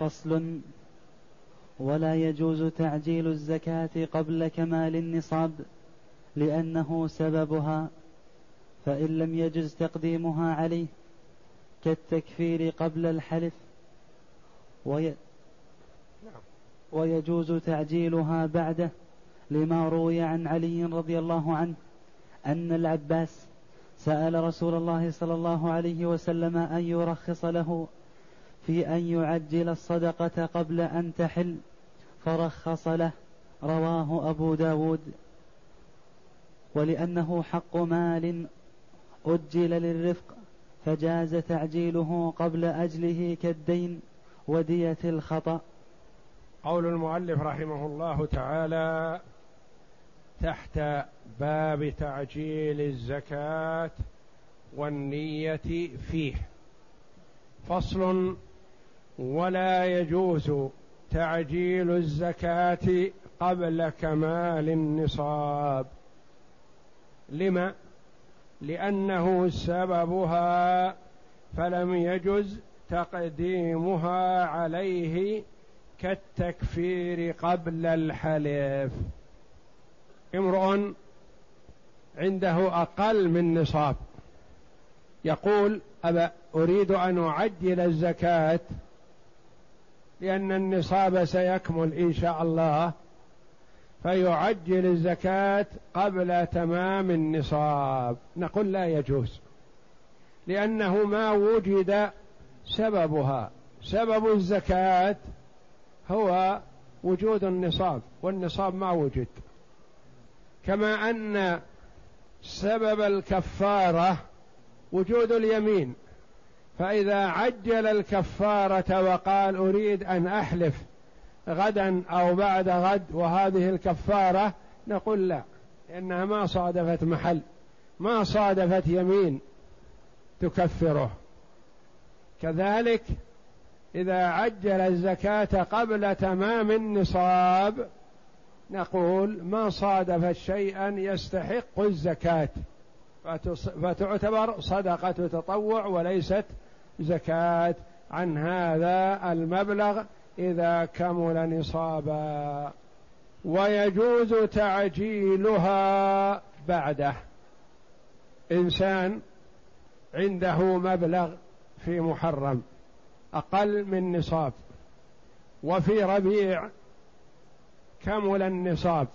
فصل ولا يجوز تعجيل الزكاة قبل كمال النصاب لأنه سببها فإن لم يجز تقديمها عليه كالتكفير قبل الحلف وي نعم. ويجوز تعجيلها بعده لما روي عن علي رضي الله عنه أن العباس سأل رسول الله صلى الله عليه وسلم أن يرخص له في أن يعجل الصدقة قبل أن تحل. فرخص له. رواه أبو داود. ولأنه حق مال أجل للرفق فجاز تعجيله قبل أجله كالدين ودية الخطأ. قول المؤلف رحمه الله تعالى تحت باب تعجيل الزكاة والنية فيه. فصل ولا يجوز تعجيل الزكاة قبل كمال النصاب. لما؟ لأنه سببها فلم يجز تقديمها عليه كالتكفير قبل الحلف. امرؤ عنده أقل من نصاب. يقول أبا أريد أن أعجل الزكاة لأن النصاب سيكمل إن شاء الله فيعجل الزكاة قبل تمام النصاب. نقول لا يجوز لأنه ما وجد سببها. سبب الزكاة هو وجود النصاب والنصاب ما وجد. كما أن سبب الكفارة وجود اليمين. فإذا عجل الكفارة وقال أريد أن أحلف غدا أو بعد غد وهذه الكفارة نقول لا لأنها ما صادفت محل ما صادفت يمين تكفره. كذلك إذا عجل الزكاة قبل تمام النصاب نقول ما صادفت شيئا يستحق الزكاة. فتعتبر صدقة تطوع وليست زكاة عن هذا المبلغ إذا كمل نصابا. ويجوز تعجيلها بعده. إنسان عنده مبلغ في محرم أقل من نصاب. وفي ربيع كمل النصاب.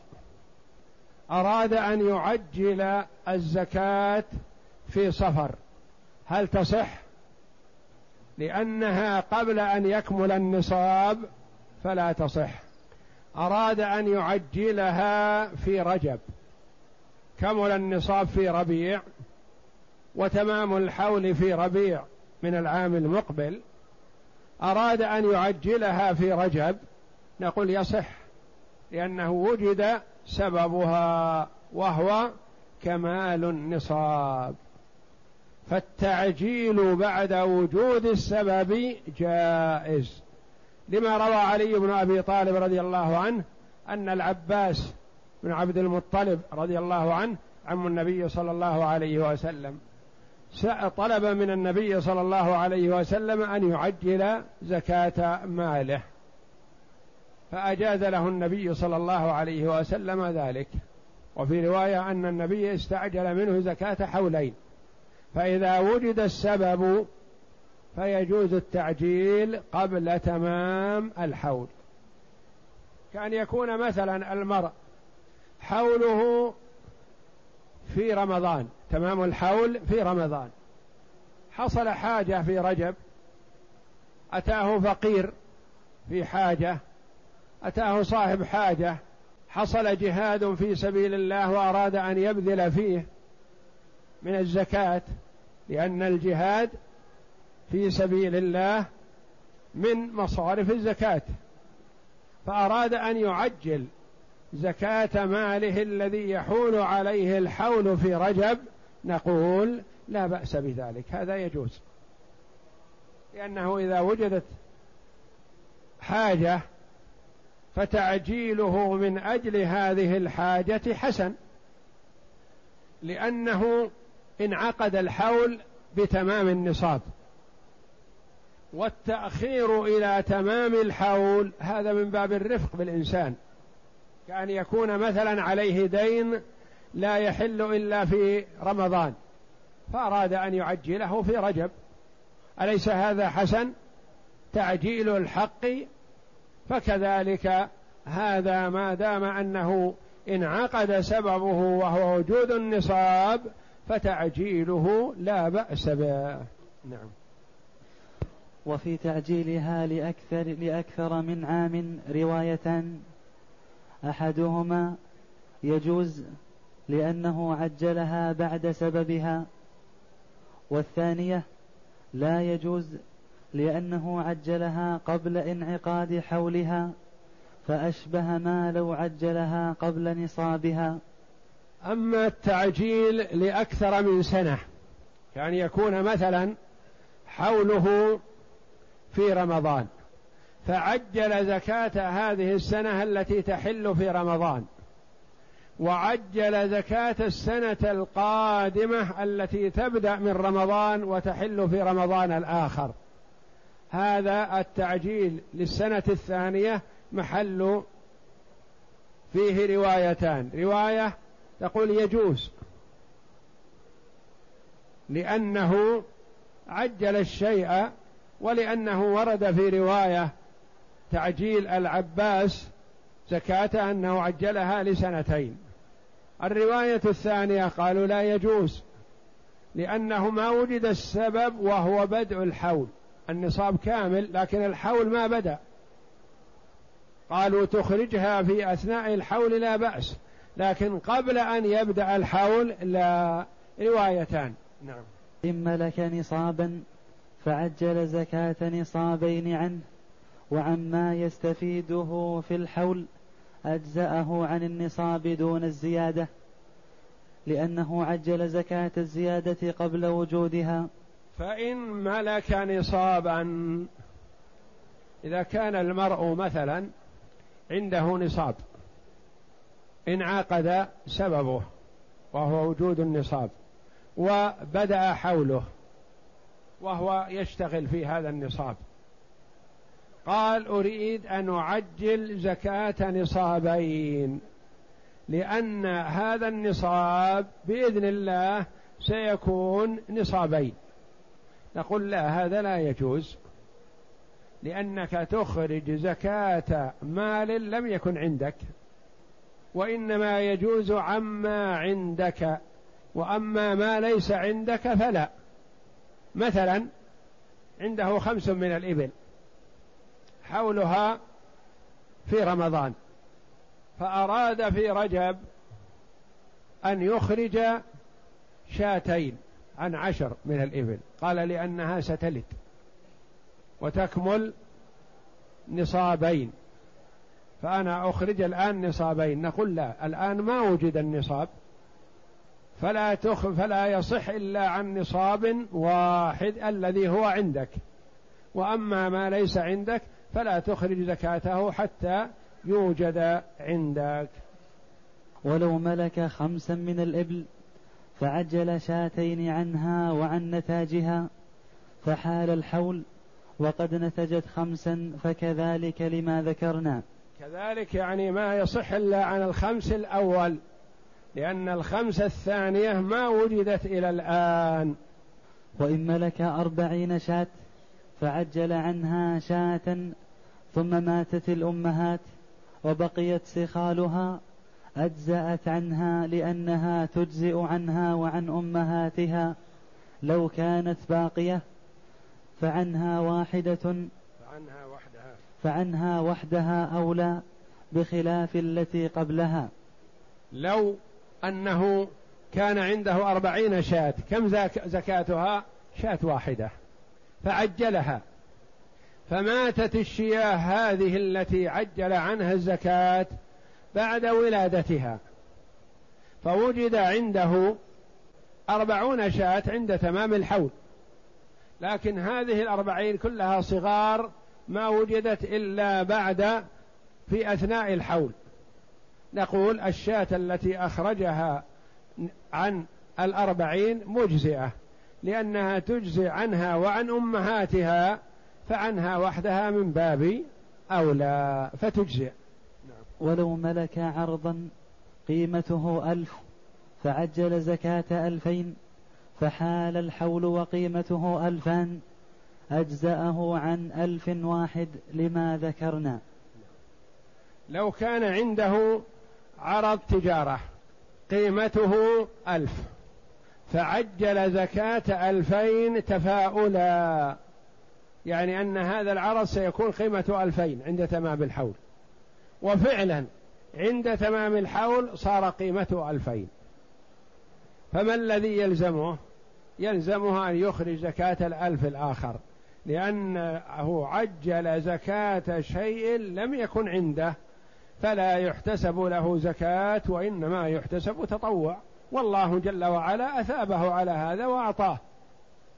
أراد أن يعجل الزكاة في صفر. هل تصح؟ لأنها قبل أن يكمل النصاب فلا تصح. أراد أن يعجلها في رجب. كمل النصاب في ربيع وتمام الحول في ربيع من العام المقبل. أراد أن يعجلها في رجب. نقول يصح لأنه وجد سببها وهو كمال النصاب. فالتعجيل بعد وجود السبب جائز. لما روى علي بن أبي طالب رضي الله عنه أن العباس بن عبد المطلب رضي الله عنه عم النبي صلى الله عليه وسلم. طلب من النبي صلى الله عليه وسلم أن يعجل زكاة ماله. فأجاز له النبي صلى الله عليه وسلم ذلك. وفي رواية أن النبي استعجل منه زكاة حولين. فإذا وجد السبب فيجوز التعجيل قبل تمام الحول. كأن يكون مثلا المرء حوله في رمضان تمام الحول في رمضان. حصل حاجة في رجب أتاه فقير في حاجة أتاه صاحب حاجة حصل جهاد في سبيل الله وأراد أن يبذل فيه من الزكاة. لأن الجهاد في سبيل الله من مصارف الزكاة. فأراد أن يعجل زكاة ماله الذي يحول عليه الحول في رجب نقول لا بأس بذلك هذا يجوز. لأنه إذا وجدت حاجة فتعجيله من أجل هذه الحاجة حسن لأنه انعقد الحول بتمام النصاب. والتأخير إلى تمام الحول هذا من باب الرفق بالإنسان. كأن يكون مثلا عليه دين لا يحل إلا في رمضان فأراد أن يعجله في رجب. أليس هذا حسن؟ تعجيل الحق فكذلك هذا ما دام أنه انعقد سببه وهو وجود النصاب فتعجيله لا بأس به. نعم. وفي تعجيلها لأكثر لأكثر من عام روايتان أحدهما يجوز لأنه عجلها بعد سببها والثانية لا يجوز لأنه عجلها قبل انعقاد حولها فأشبه ما لو عجلها قبل نصابها. أما التعجيل لأكثر من سنة يعني يكون مثلا حوله في رمضان فعجل زكاة هذه السنة التي تحل في رمضان وعجل زكاة السنة القادمة التي تبدأ من رمضان وتحل في رمضان الآخر. هذا التعجيل للسنة الثانية محل فيه روايتان رواية تقول يجوز. لأنه عجل الشيء ولأنه ورد في رواية تعجيل العباس زكاة أنه عجلها لسنتين. الرواية الثانية قالوا لا يجوز لأنه ما وجد السبب وهو بدء الحول. النصاب كامل لكن الحول ما بدأ. قالوا تخرجها في أثناء الحول لا بأس. لكن قبل أن يبدأ الحول لا روايتان. نعم. إن ملك نصابا فعجل زكاة نصابين عنه وعما يستفيده في الحول أجزأه عن النصاب دون الزيادة لأنه عجل زكاة الزيادة قبل وجودها. فإن ملك نصابا إذا كان المرء مثلا عنده نصاب انعقد سببه وهو وجود النصاب وبدأ حوله وهو يشتغل في هذا النصاب. قال أريد أن أعجل زكاة نصابين لأن هذا النصاب بإذن الله سيكون نصابين. نقول لا هذا لا يجوز لأنك تخرج زكاة مال لم يكن عندك. وإنما يجوز عما عندك وأما ما ليس عندك فلا. مثلا عنده خمس من الإبل حولها في رمضان فأراد في رجب أن يخرج شاتين عن عشر من الإبل. قال لأنها ستلد وتكمل نصابين. فأنا أخرج الآن نصابين. نقول لا الآن ما وجد النصاب. فلا تخ فلا يصح إلا عن نصاب واحد الذي هو عندك. وأما ما ليس عندك فلا تخرج زكاته حتى يوجد عندك. ولو ملك خمسا من الإبل فعجل شاتين عنها وعن نتاجها فحال الحول وقد نتجت خمسا فكذلك لما ذكرنا. كذلك يعني ما يصح إلا عن الخمس الأول لأن الخمس الثانية ما وجدت إلى الآن. وإن ملك أربعين شاة فعجل عنها شاة ثم ماتت الأمهات وبقيت سخالها أجزأت عنها لأنها تجزئ عنها وعن أمهاتها. لو كانت باقية فعنها واحدة. فعنها فعنها وحدها أولى بخلاف التي قبلها. لو أنه كان عنده أربعين شاة كم زكاتها؟ شاة واحدة. فعجلها. فماتت الشياه هذه التي عجل عنها الزكاة بعد ولادتها. فوجد عنده أربعون شاة عند تمام الحول. لكن هذه الأربعين كلها صغار ما وجدت إلا بعد في أثناء الحول. نقول الشاة التي أخرجها عن الأربعين مجزئة لأنها تجزي عنها وعن أمهاتها فعنها وحدها من باب أولى فتجزئ. ولو ملك عرضا قيمته ألف فعجل زكاة ألفين فحال الحول وقيمته ألفان أجزأه عن ألف واحد لما ذكرنا. لو كان عنده عرض تجارة قيمته ألف فعجل زكاة ألفين تفاؤلا. يعني أن هذا العرض سيكون قيمته ألفين عند تمام الحول. وفعلا عند تمام الحول صار قيمته ألفين. فما الذي يلزمه؟ يلزمه أن يخرج زكاة الألف الآخر. لأنه عجل زكاة شيء لم يكن عنده فلا يحتسب له زكاة وإنما يحتسب تطوع. والله جل وعلا أثابه على هذا وأعطاه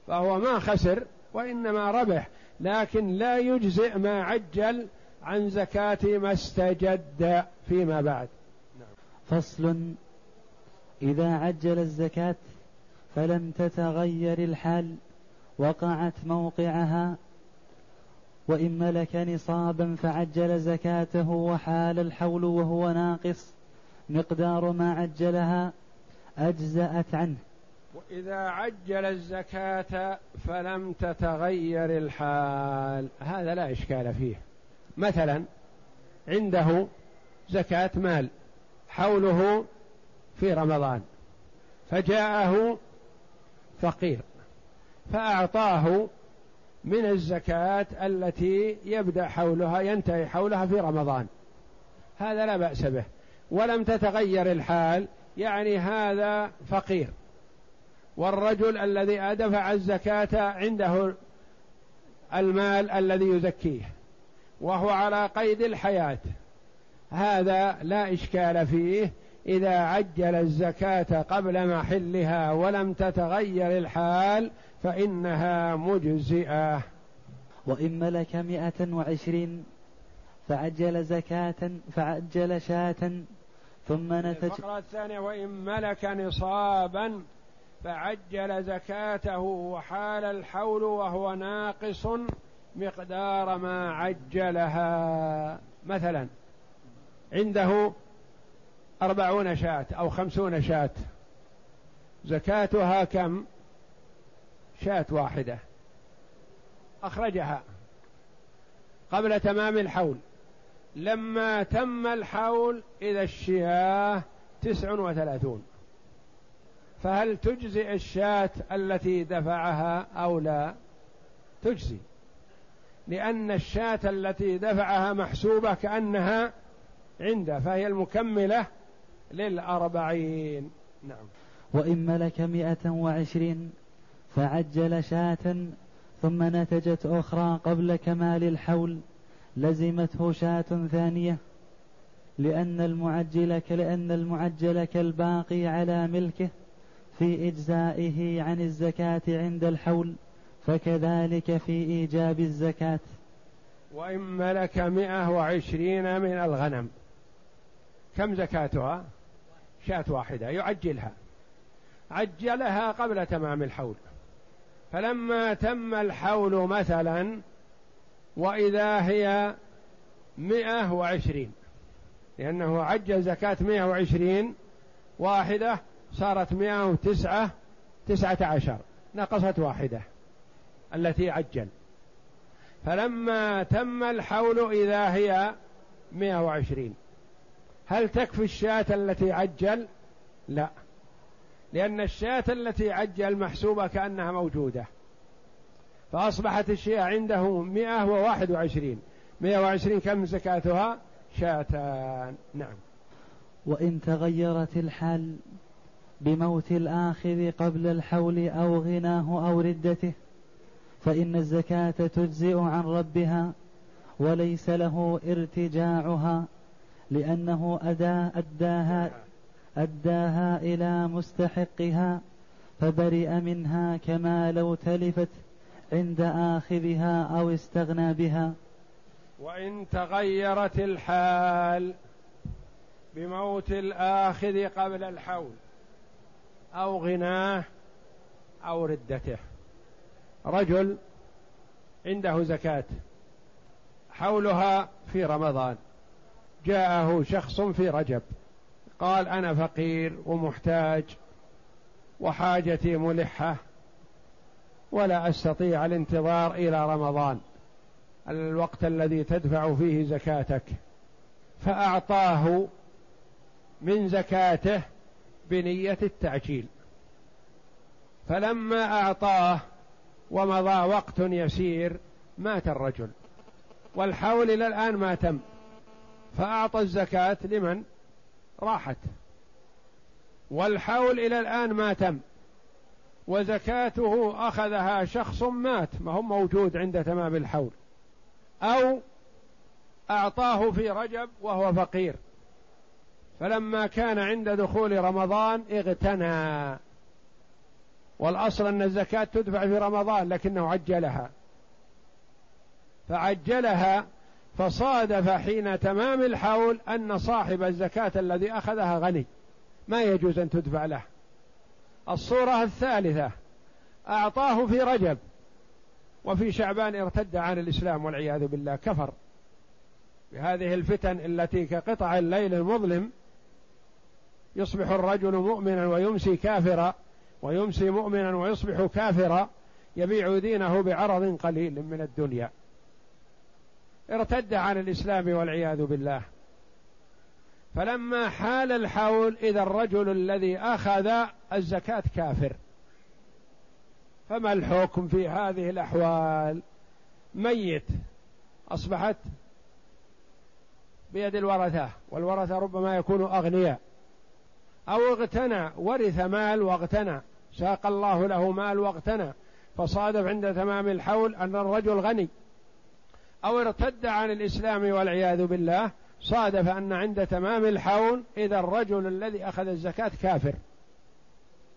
فهو ما خسر وإنما ربح لكن لا يجزئ ما عجل عن زكاة ما استجد فيما بعد. فصل إذا عجل الزكاة فلم تتغير الحال. وقعت موقعها وإن ملك نصابا فعجل زكاته وحال الحول وهو ناقص مقدار ما عجلها أجزأت عنه. وإذا عجل الزكاة فلم تتغير الحال. هذا لا إشكال فيه. مثلا عنده زكاة مال حوله في رمضان فجاءه فقير. فأعطاه من الزكاة التي يبدأ حولها ينتهي حولها في رمضان. هذا لا بأس به. ولم تتغير الحال يعني هذا فقير. والرجل الذي دفع الزكاة عنده المال الذي يزكيه وهو على قيد الحياة. هذا لا إشكال فيه. إذا عجل الزكاة قبل محلها ولم تتغير الحال فإنها مجزئة. وإن ملك مئة وعشرين فعجل زكاة فعجل شاة ثم نتج الفقرة الثانية وإن ملك نصابا فعجل زكاته وحال الحول وهو ناقص مقدار ما عجلها. مثلا عنده أربعون شاة أو خمسون شاة. زكاتها كم؟ شاة واحدة. أخرجها قبل تمام الحول. لما تم الحول إذا الشياه تسع وثلاثون. فهل تجزي الشاة التي دفعها أو لا؟ تجزي. لأن الشاة التي دفعها محسوبة كأنها عنده فهي المكملة للأربعين. نعم. وإن ملك مئة وعشرين فعجل شاة ثم نتجت أخرى قبل كمال الحول لزمته شاة ثانية لأن المعجل لأن المعجل كالباقي على ملكه في إجزائه عن الزكاة عند الحول فكذلك في إيجاب الزكاة. وإن ملك مئة وعشرين من الغنم. كم زكاتها؟ شاة واحدة يعجلها. عجلها قبل تمام الحول. فلما تم الحول مثلا وإذا هي مئة وعشرين لأنه عجل زكاة مئة وعشرين واحدة صارت مئة وتسعة تسعة عشر نقصت واحدة التي عجل. فلما تم الحول إذا هي مئة وعشرين. هل تكفي الشاة التي عجل؟ لا. لأن الشاة التي عجل محسوبة كأنها موجودة. فأصبحت الشيء عنده مئة وواحد وعشرين. مئة وعشرين كم زكاتها؟ شاتان نعم. وإن تغيرت الحال بموت الآخذ قبل الحول أو غناه أو ردته فإن الزكاة تجزئ عن ربها وليس له ارتجاعها. لأنه أدى أداها أداها إلى مستحقها فبرئ منها كما لو تلفت عند آخذها أو استغنى بها. وإن تغيرت الحال بموت الآخذ قبل الحول أو غناه أو ردته. رجل عنده زكاة حولها في رمضان. جاءه شخص في رجب. قال أنا فقير ومحتاج وحاجتي ملحة ولا أستطيع الانتظار إلى رمضان. الوقت الذي تدفع فيه زكاتك. فأعطاه من زكاته بنية التعجيل. فلما أعطاه ومضى وقت يسير مات الرجل. والحول إلى الآن ما تم. فأعطى الزكاة لمن؟ راحت. والحول إلى الآن ما تم. وزكاته أخذها شخص مات ما هو موجود عند تمام الحول. أو أعطاه في رجب وهو فقير. فلما كان عند دخول رمضان اغتنى. والأصل أن الزكاة تدفع في رمضان لكنه عجلها. فعجلها فصادف حين تمام الحول أن صاحب الزكاة الذي أخذها غني. ما يجوز أن تدفع له. الصورة الثالثة أعطاه في رجب وفي شعبان ارتد عن الإسلام والعياذ بالله كفر. بهذه الفتن التي كقطع الليل المظلم يصبح الرجل مؤمنا ويمسي كافرا ويمسي مؤمنا ويصبح كافرا يبيع دينه بعرض قليل من الدنيا. ارتد عن الإسلام والعياذ بالله. فلما حال الحول إذا الرجل الذي أخذ الزكاة كافر. فما الحكم في هذه الأحوال؟ ميت. أصبحت بيد الورثة والورثة ربما يكونوا أغنياء. أو اغتنى ورث مال واغتنى. ساق الله له مال واغتنى. فصادف عند تمام الحول أن الرجل غني. أو ارتد عن الإسلام والعياذ بالله صادف أن عند تمام الحول إذا الرجل الذي أخذ الزكاة كافر.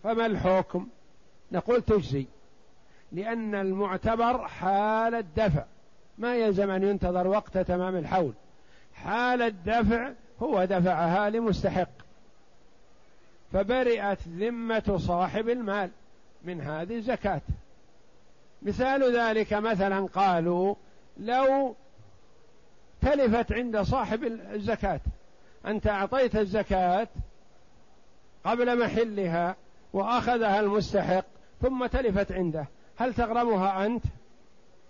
فما الحكم؟ نقول تجزي لأن المعتبر حال الدفع. ما يلزم أن ينتظر وقت تمام الحول. حال الدفع هو دفعها لمستحق. فبرئت ذمة صاحب المال من هذه الزكاة. مثال ذلك مثلا قالوا لو تلفت عند صاحب الزكاة. أنت أعطيت الزكاة قبل محلها وأخذها المستحق ثم تلفت عنده. هل تغرمها أنت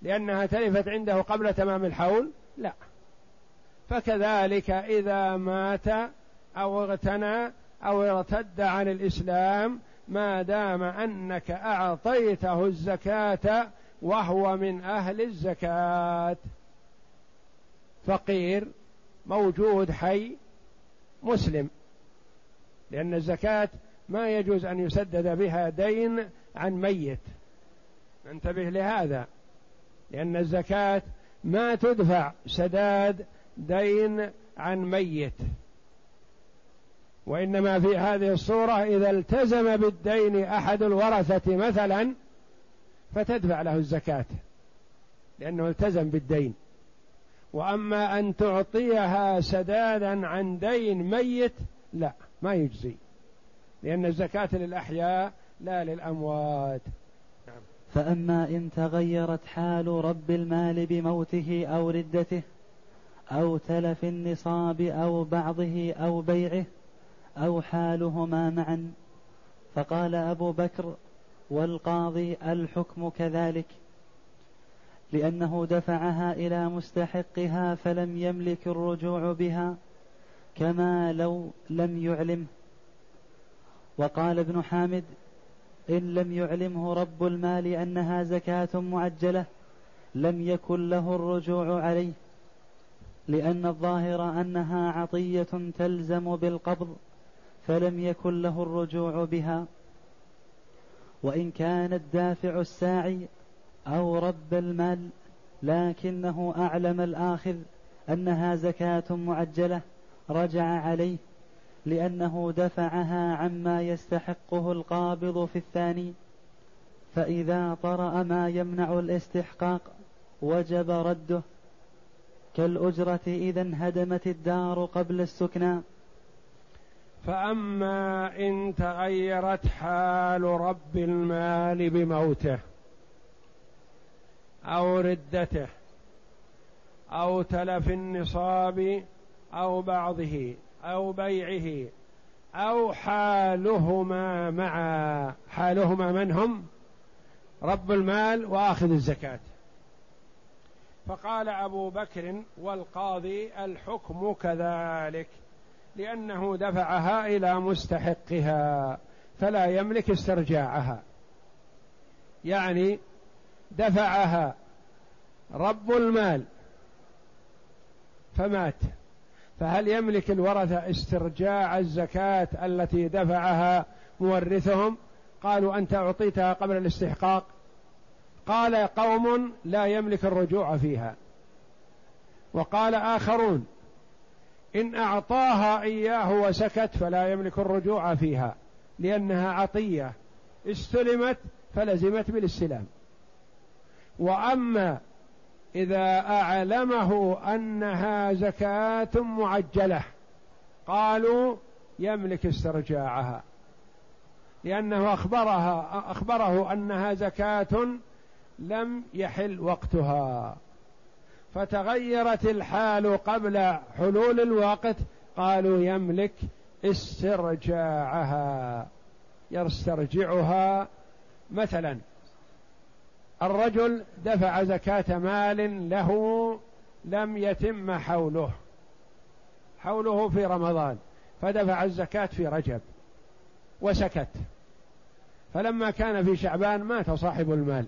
لأنها تلفت عنده قبل تمام الحول؟ لا. فكذلك إذا مات أو اغتنى أو ارتد عن الإسلام ما دام أنك أعطيته الزكاة وهو من أهل الزكاة. فقير موجود حي مسلم. لأن الزكاة ما يجوز أن يسدد بها دين عن ميت. ننتبه لهذا. لأن الزكاة ما تدفع سداد دين عن ميت. وإنما في هذه الصورة إذا التزم بالدين أحد الورثة مثلا فتدفع له الزكاة لأنه التزم بالدين وأما أن تعطيها سدادا عن دين ميت لا ما يجزي لأن الزكاة للأحياء لا للأموات نعم. فأما إن تغيرت حال رب المال بموته أو ردته أو تلف النصاب أو بعضه أو بيعه أو حالهما معا فقال أبو بكر والقاضي الحكم كذلك. لأنه دفعها إلى مستحقها فلم يملك الرجوع بها كما لو لم يعلمه. وقال ابن حامد إن لم يعلمه رب المال أنها زكاة معجلة لم يكن له الرجوع عليه لأن الظاهر أنها عطية تلزم بالقبض فلم يكن له الرجوع بها. وإن كان الدافع الساعي أو رب المال لكنه أعلم الآخذ أنها زكاة معجلة رجع عليه لأنه دفعها عما يستحقه القابض في الثاني فإذا طرأ ما يمنع الاستحقاق وجب رده كالأجرة إذا انهدمت الدار قبل السكنى. فأما إن تغيرت حال رب المال بموته أو ردته أو تلف النصاب أو بعضه أو بيعه أو حالهما معا حالهما من هم رب المال وآخذ الزكاة. فقال أبو بكر والقاضي الحكم كذلك. لأنه دفعها إلى مستحقها فلا يملك استرجاعها. يعني دفعها رب المال فمات. فهل يملك الورثة استرجاع الزكاة التي دفعها مورثهم؟ قالوا أنت أعطيتها قبل الاستحقاق. قال قوم لا يملك الرجوع فيها. وقال آخرون إن أعطاها إياه وسكت فلا يملك الرجوع فيها لأنها عطية. استلمت فلزمت بالاستلام. وأما إذا أعلمه أنها زكاة معجلة قالوا يملك استرجاعها. لأنه أخبرها أخبره أنها زكاة لم يحل وقتها. فتغيرت الحال قبل حلول الوقت قالوا يملك استرجاعها يسترجعها مثلا. الرجل دفع زكاة مال له لم يتم حوله حوله في رمضان فدفع الزكاة في رجب وسكت. فلما كان في شعبان مات صاحب المال.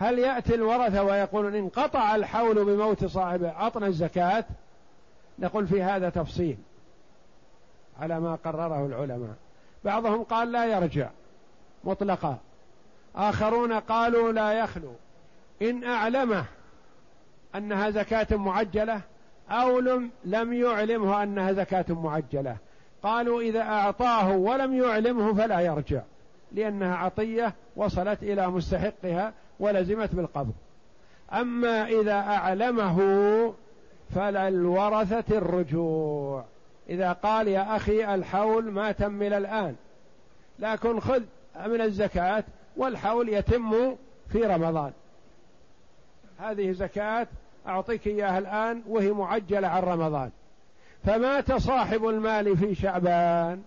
هل يأتي الورثة ويقولون انقطع الحول بموت صاحبه أعطنا الزكاة؟ نقول في هذا تفصيل على ما قرره العلماء. بعضهم قال لا يرجع مطلقا. آخرون قالوا لا يخلو. إن أعلمه أنها زكاة معجلة أو لم, لم يعلمه أنها زكاة معجلة. قالوا إذا أعطاه ولم يعلمه فلا يرجع لأنها عطية وصلت إلى مستحقها ولزمت بالقبض أما إذا أعلمه فللورثة الرجوع. إذا قال يا أخي الحول ما تم إلى الآن لكن خذ من الزكاة والحول يتم في رمضان. هذه زكاة أعطيك إياها الآن وهي معجلة عن رمضان. فمات صاحب المال في شعبان.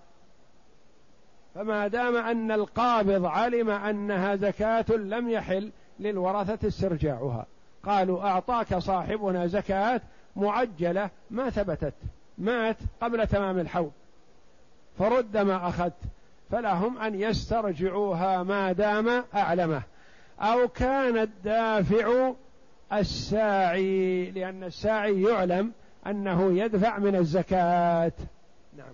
فما دام أن القابض علم أنها زكاة لم يحل للورثة استرجاعها. قالوا أعطاك صاحبنا زكاة معجلة ما ثبتت. مات قبل تمام الحول فرد ما أخذت. فلهم أن يسترجعوها ما دام أعلمه. أو كان الدافع الساعي لأن الساعي يعلم أنه يدفع من الزكاة. نعم.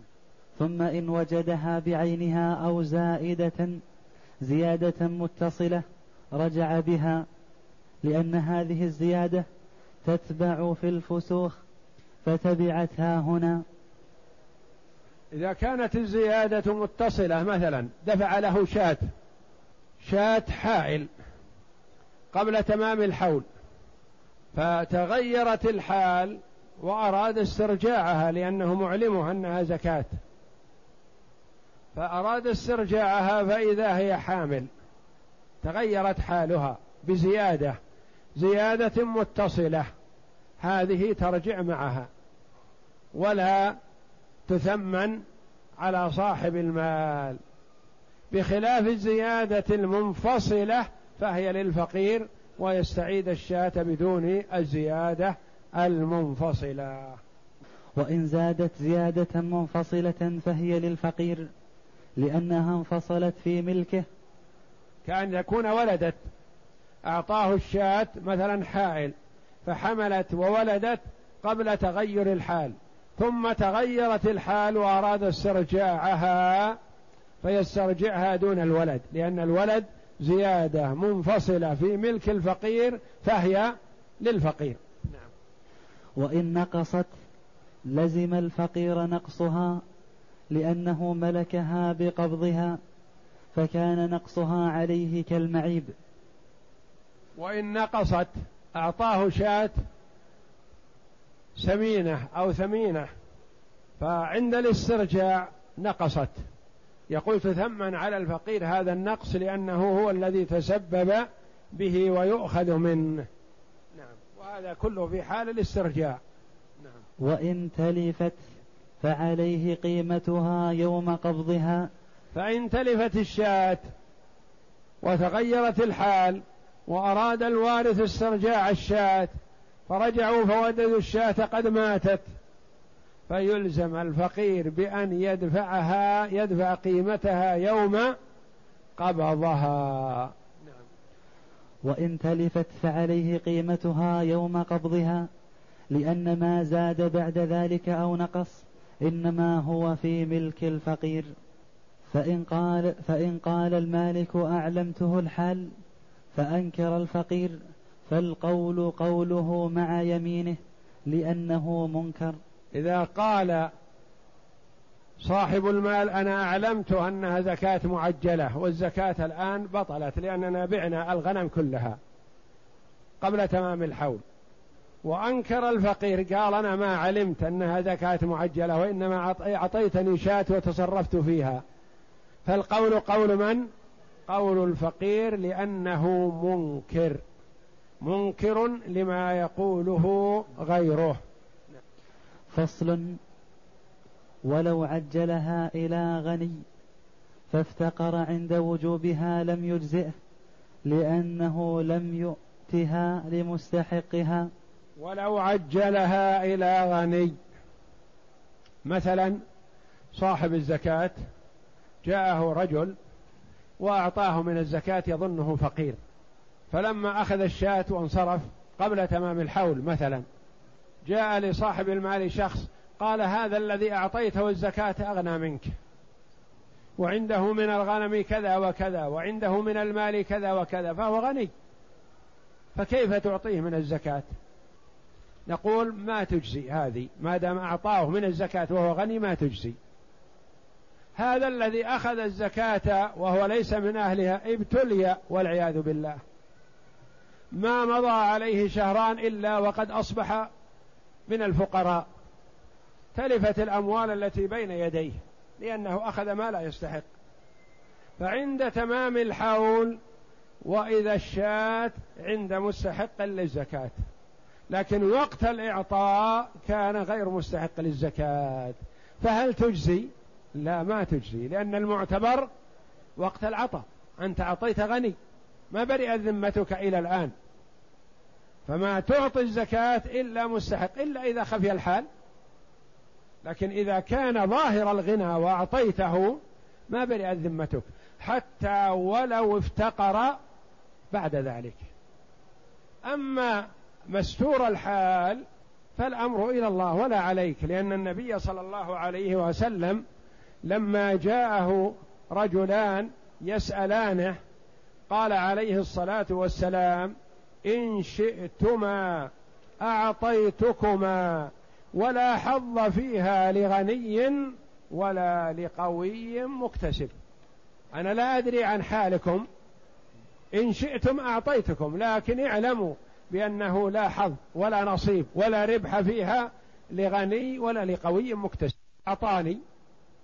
ثم إن وجدها بعينها أو زائدة زيادة متصلة رجع بها لأن هذه الزيادة تتبع في الفسوخ فتبعتها هنا. إذا كانت الزيادة متصلة مثلا دفع له شاة شاة حائل قبل تمام الحول فتغيرت الحال وأراد استرجاعها لأنه معلمه أنها زكاة. فأراد استرجاعها فإذا هي حامل. تغيرت حالها بزيادة زيادة متصلة. هذه ترجع معها. ولا تثمن على صاحب المال. بخلاف الزيادة المنفصلة فهي للفقير ويستعيد الشاة بدون الزيادة المنفصلة. وإن زادت زيادة منفصلة فهي للفقير لأنها انفصلت في ملكه كأن يكون ولدت. أعطاه الشاة مثلا حائل فحملت وولدت قبل تغير الحال. ثم تغيرت الحال وأراد استرجاعها فيسترجعها دون الولد لأن الولد زيادة منفصلة في ملك الفقير فهي للفقير. نعم. وإن نقصت لزم الفقير نقصها لأنه ملكها بقبضها. فكان نقصها عليه كالمعيب. وإن نقصت أعطاه شاة سمينة أو ثمينة فعند الاسترجاع نقصت. يقول تثمن على الفقير هذا النقص لأنه هو الذي تسبب به ويؤخذ منه. نعم. وهذا كله في حال الاسترجاع. نعم. وإن تلفت فعليه قيمتها يوم قبضها. فإن تلفت الشاة وتغيرت الحال وأراد الوارث استرجاع الشاة فرجعوا فوجدوا الشاة قد ماتت فيلزم الفقير بأن يدفعها يدفع قيمتها يوم قبضها نعم. وإن تلفت فعليه قيمتها يوم قبضها لأن ما زاد بعد ذلك أو نقص إنما هو في ملك الفقير فإن قال فإن قال المالك أعلمته الحال فأنكر الفقير فالقول قوله مع يمينه لأنه منكر. إذا قال صاحب المال أنا أعلمت أنها زكاة معجلة والزكاة الآن بطلت لأننا بعنا الغنم كلها قبل تمام الحول. وأنكر الفقير قال أنا ما علمت أنها زكاة معجلة وإنما أعطيتني شاة وتصرفت فيها. فالقول قول من؟ قول الفقير لأنه منكر. منكر لما يقوله غيره. فصل ولو عجلها إلى غني فافتقر عند وجوبها لم يجزئه لأنه لم يؤتها لمستحقها. ولو عجلها إلى غني. مثلا صاحب الزكاة جاءه رجل وأعطاه من الزكاة يظنه فقير. فلما أخذ الشاة وانصرف قبل تمام الحول مثلا جاء لصاحب المال شخص قال هذا الذي أعطيته الزكاة أغنى منك وعنده من الغنم كذا وكذا وعنده من المال كذا وكذا فهو غني فكيف تعطيه من الزكاة؟ نقول ما تجزي هذه ما دام أعطاه من الزكاة وهو غني ما تجزي. هذا الذي أخذ الزكاة وهو ليس من أهلها ابتلي والعياذ بالله. ما مضى عليه شهران إلا وقد أصبح من الفقراء. تلفت الأموال التي بين يديه لأنه أخذ ما لا يستحق. فعند تمام الحول وإذا الشاة عند مستحق للزكاة. لكن وقت الإعطاء كان غير مستحق للزكاة. فهل تجزي؟ لا ما تجزي لأن المعتبر وقت العطاء. أنت أعطيت غني ما برئت ذمتك إلى الآن. فما تعطي الزكاة إلا مستحق إلا إذا خفي الحال. لكن إذا كان ظاهر الغنى وأعطيته ما برئت ذمتك. حتى ولو افتقر بعد ذلك. أما مستور الحال فالأمر إلى الله ولا عليك لأن النبي صلى الله عليه وسلم لما جاءه رجلان يسألانه قال عليه الصلاة والسلام إن شئتما أعطيتكما ولا حظ فيها لغني ولا لقوي مكتسب. أنا لا أدري عن حالكم إن شئتم أعطيتكم لكن اعلموا بأنه لا حظ ولا نصيب ولا ربح فيها لغني ولا لقوي مكتسب. أعطاني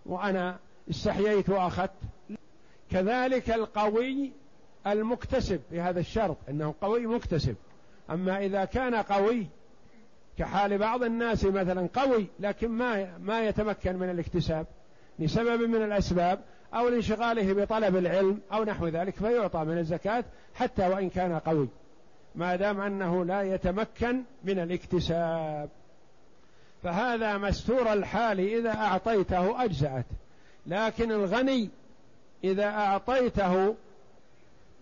وأنا استحييت وأخذت. كذلك القوي المكتسب بهذا الشرط إنه قوي مكتسب. أما إذا كان قوي كحال بعض الناس مثلا قوي لكن ما ما يتمكن من الاكتساب لسبب من الأسباب أو لانشغاله بطلب العلم أو نحو ذلك فيعطى من الزكاة حتى وإن كان قوي. ما دام أنه لا يتمكن من الاكتساب. فهذا مستور الحال إذا أعطيته أجزأت. لكن الغني إذا أعطيته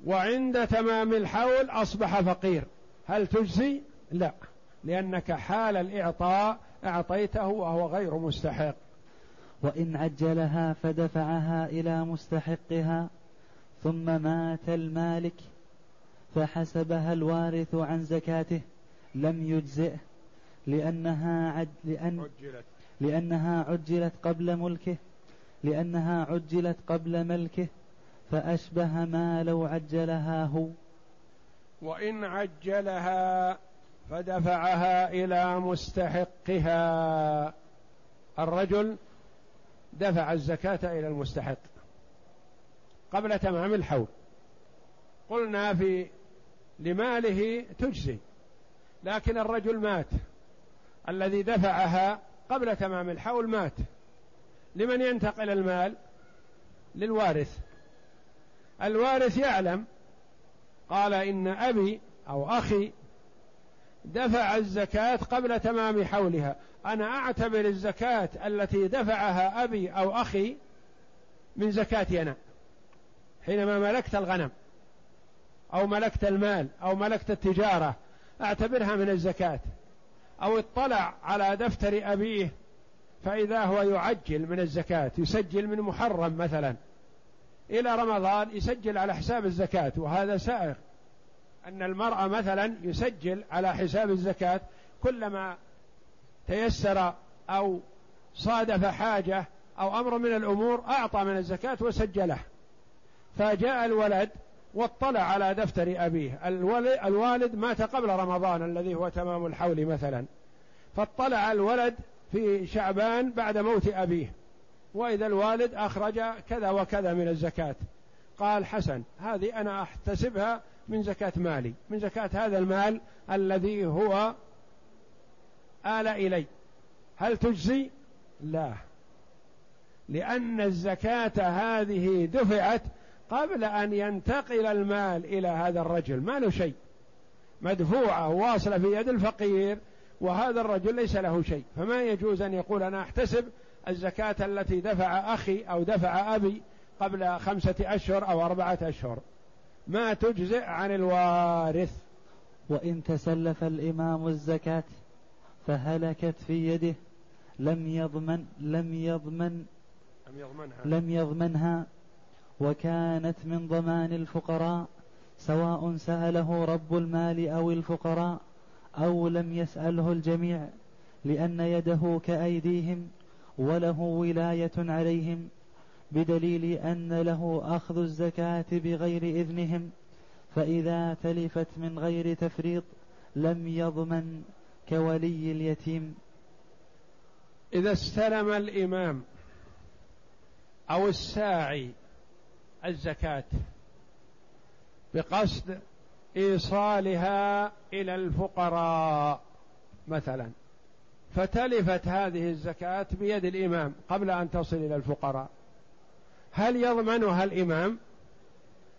وعند تمام الحول أصبح فقير. هل تجزي؟ لا. لأنك حال الإعطاء أعطيته وهو غير مستحق. وإن عجلها فدفعها إلى مستحقها ثم مات المالك فحسبها الوارث عن زكاته لم يجزئه. لأنها عد لأن عجلت. لأنها عجلت قبل ملكه. لأنها عجلت قبل ملكه. فأشبه ما لو عجلها هو. وإن عجلها فدفعها إلى مستحقها. الرجل دفع الزكاة إلى المستحق قبل تمام الحول. قلنا في لماله تجزي لكن الرجل مات. الذي دفعها قبل تمام الحول مات. لمن ينتقل المال؟ للوارث. الوارث يعلم. قال إن أبي أو أخي دفع الزكاة قبل تمام حولها. أنا أعتبر الزكاة التي دفعها أبي أو أخي من زكاتي أنا. حينما ملكت الغنم أو ملكت المال أو ملكت التجارة أعتبرها من الزكاة. أو اطلع على دفتر أبيه فإذا هو يعجل من الزكاة يسجل من محرم مثلا. إلى رمضان يسجل على حساب الزكاة وهذا سائغ. أن المرأة مثلا يسجل على حساب الزكاة كلما تيسر أو صادف حاجة أو أمر من الأمور أعطى من الزكاة وسجله. فجاء الولد واطلع على دفتر أبيه. الوالد مات قبل رمضان الذي هو تمام الحول مثلا. فاطلع الولد في شعبان بعد موت أبيه. وإذا الوالد أخرج كذا وكذا من الزكاة. قال حسن هذه أنا أحتسبها من زكاة مالي. من زكاة هذا المال الذي هو آل إلي. هل تجزي؟ لا. لأن الزكاة هذه دفعت قبل أن ينتقل المال إلى هذا الرجل ما له شيء. مدفوعة واصلة في يد الفقير وهذا الرجل ليس له شيء. فما يجوز أن يقول أنا أحتسب الزكاة التي دفع أخي أو دفع أبي قبل خمسة أشهر أو أربعة أشهر. ما تجزئ عن الوارث. وإن تسلف الإمام الزكاة فهلكت في يده لم يضمن لم يضمن لم يضمنها. لم يضمنها. وكانت من ضمان الفقراء سواء سأله رب المال أو الفقراء أو لم يسأله الجميع لأن يده كأيديهم وله ولاية عليهم بدليل أن له أخذ الزكاة بغير إذنهم فإذا تلفت من غير تفريط لم يضمن كولي اليتيم. إذا استلم الإمام أو الساعي الزكاة بقصد إيصالها إلى الفقراء مثلا. فتلفت هذه الزكاة بيد الإمام قبل أن تصل إلى الفقراء. هل يضمنها الإمام؟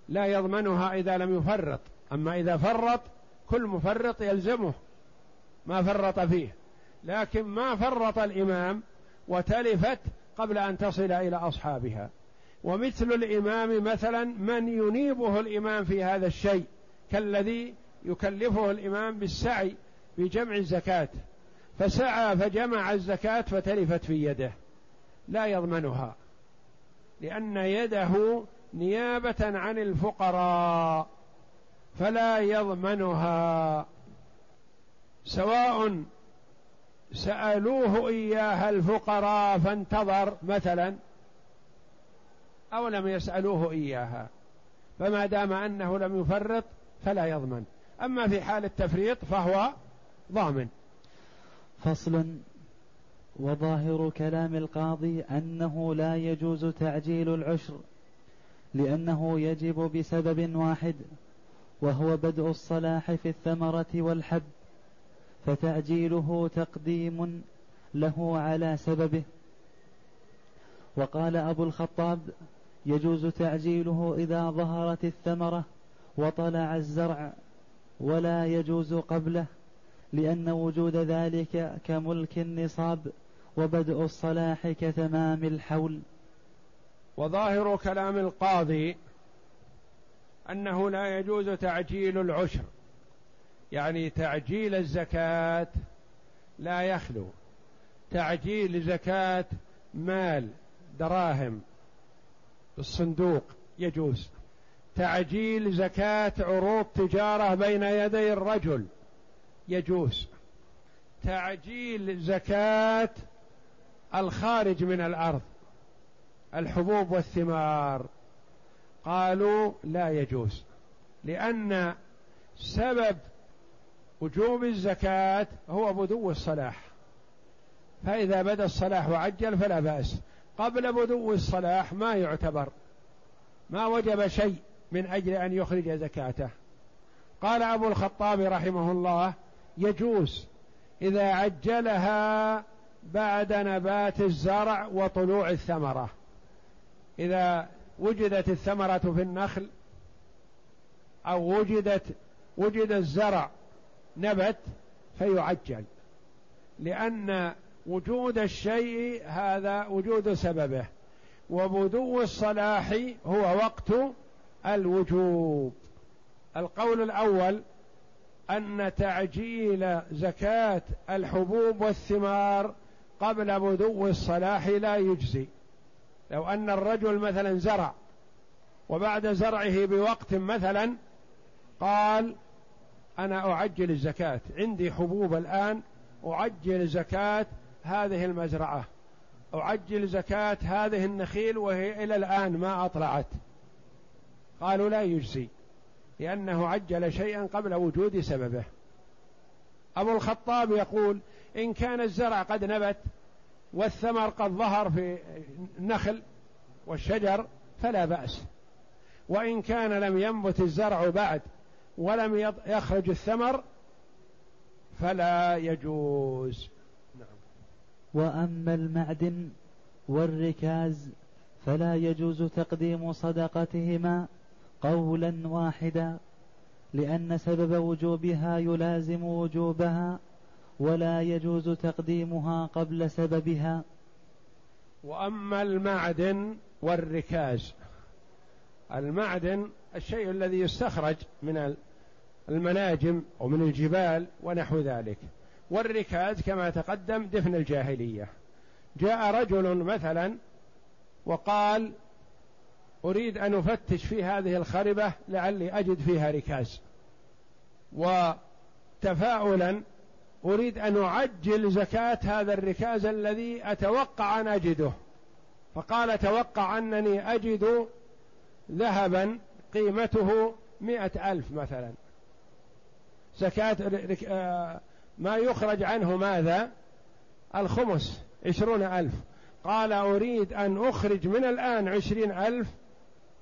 لا يضمنها إذا لم يفرط. أما إذا فرط كل مفرط يلزمه ما فرط فيه. لكن ما فرط الإمام وتلفت قبل أن تصل إلى أصحابها. ومثل الإمام مثلا من ينيبه الإمام في هذا الشيء كالذي يكلفه الإمام بالسعي بجمع الزكاة. فسعى فجمع الزكاة فتلفت في يده. لا يضمنها لأن يده نيابة عن الفقراء فلا يضمنها. سواء سألوه إياها الفقراء فانتظر مثلا أو لم يسألوه إياها. فما دام أنه لم يفرط فلا يضمن. أما في حال التفريط فهو ضامن. فصل. وظاهر كلام القاضي أنه لا يجوز تعجيل العشر لأنه يجب بسبب واحد وهو بدء الصلاح في الثمرة والحب فتعجيله تقديم له على سببه. وقال أبو الخطاب يجوز تعجيله إذا ظهرت الثمرة وطلع الزرع ولا يجوز قبله لأن وجود ذلك كملك النصاب وبدء الصلاح كتمام الحول. وظاهر كلام القاضي أنه لا يجوز تعجيل العشر يعني تعجيل الزكاة لا يخلو. تعجيل زكاة مال دراهم بالصندوق يجوز. تعجيل زكاة عروض تجارة بين يدي الرجل يجوز. تعجيل زكاة الخارج من الأرض الحبوب والثمار قالوا لا يجوز لأن سبب وجوب الزكاة هو بدو الصلاح. فإذا بدا الصلاح وعجل فلا بأس. قبل بدو الصلاح ما يعتبر. ما وجب شيء من أجل أن يخرج زكاته. قال أبو الخطاب رحمه الله يجوز إذا عجلها بعد نبات الزرع وطلوع الثمرة. إذا وجدت الثمرة في النخل أو وجدت وجد الزرع نبت فيعجل. لأن وجود الشيء هذا وجود سببه. وبدو الصلاح هو وقت الوجوب. القول الأول أن تعجيل زكاة الحبوب والثمار قبل بدو الصلاح لا يجزي. لو أن الرجل مثلا زرع وبعد زرعه بوقت مثلا قال أنا أعجل الزكاة عندي حبوب الآن أعجل زكاة هذه المزرعة. أعجل زكاة هذه النخيل وهي إلى الآن ما أطلعت. قالوا لا يجزي لأنه عجل شيئا قبل وجود سببه. أبو الخطاب يقول إن كان الزرع قد نبت والثمر قد ظهر في النخل والشجر فلا بأس. وإن كان لم ينبت الزرع بعد ولم يخرج الثمر فلا يجوز. وأما المعدن والركاز فلا يجوز تقديم صدقتهما قولا واحدا لأن سبب وجوبها يلازم وجوبها ولا يجوز تقديمها قبل سببها. وأما المعدن والركاز المعدن الشيء الذي يستخرج من المناجم ومن الجبال ونحو ذلك. والركاز كما تقدم دفن الجاهلية. جاء رجل مثلا وقال أريد أن أفتش في هذه الخربة لعلي أجد فيها ركاز. وتفاؤلا أريد أن أعجل زكاة هذا الركاز الذي أتوقع أن أجده. فقال أتوقع أنني أجد ذهبا قيمته مئة ألف مثلا. زكاة آه، ما يخرج عنه ماذا؟ الخمس عشرون ألف. قال أريد أن أخرج من الآن عشرين ألف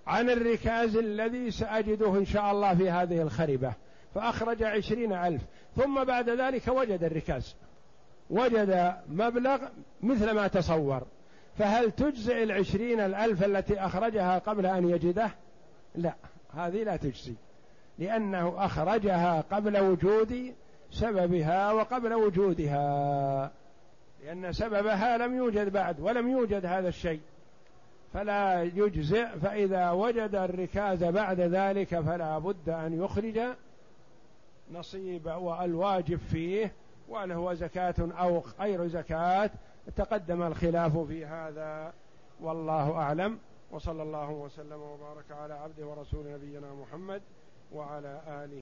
عن الركاز الذي سأجده إن شاء الله في هذه الخربة فأخرج عشرين ألف. ثم بعد ذلك وجد الركاز. وجد مبلغ مثل ما تصور. فهل تجزئ العشرين الألف التي أخرجها قبل أن يجده؟ لا هذه لا تجزي. لأنه أخرجها قبل وجود سببها وقبل وجودها. لأن سببها لم يوجد بعد ولم يوجد هذا الشيء. فلا يجزئ فإذا وجد الركاز بعد ذلك فلا بد أن يخرج نصيب والواجب فيه وهل هو زكاة أو غير زكاة. تقدم الخلاف في هذا. والله أعلم. وصلى الله وسلم وبارك على عبده ورسول نبينا محمد وعلى آله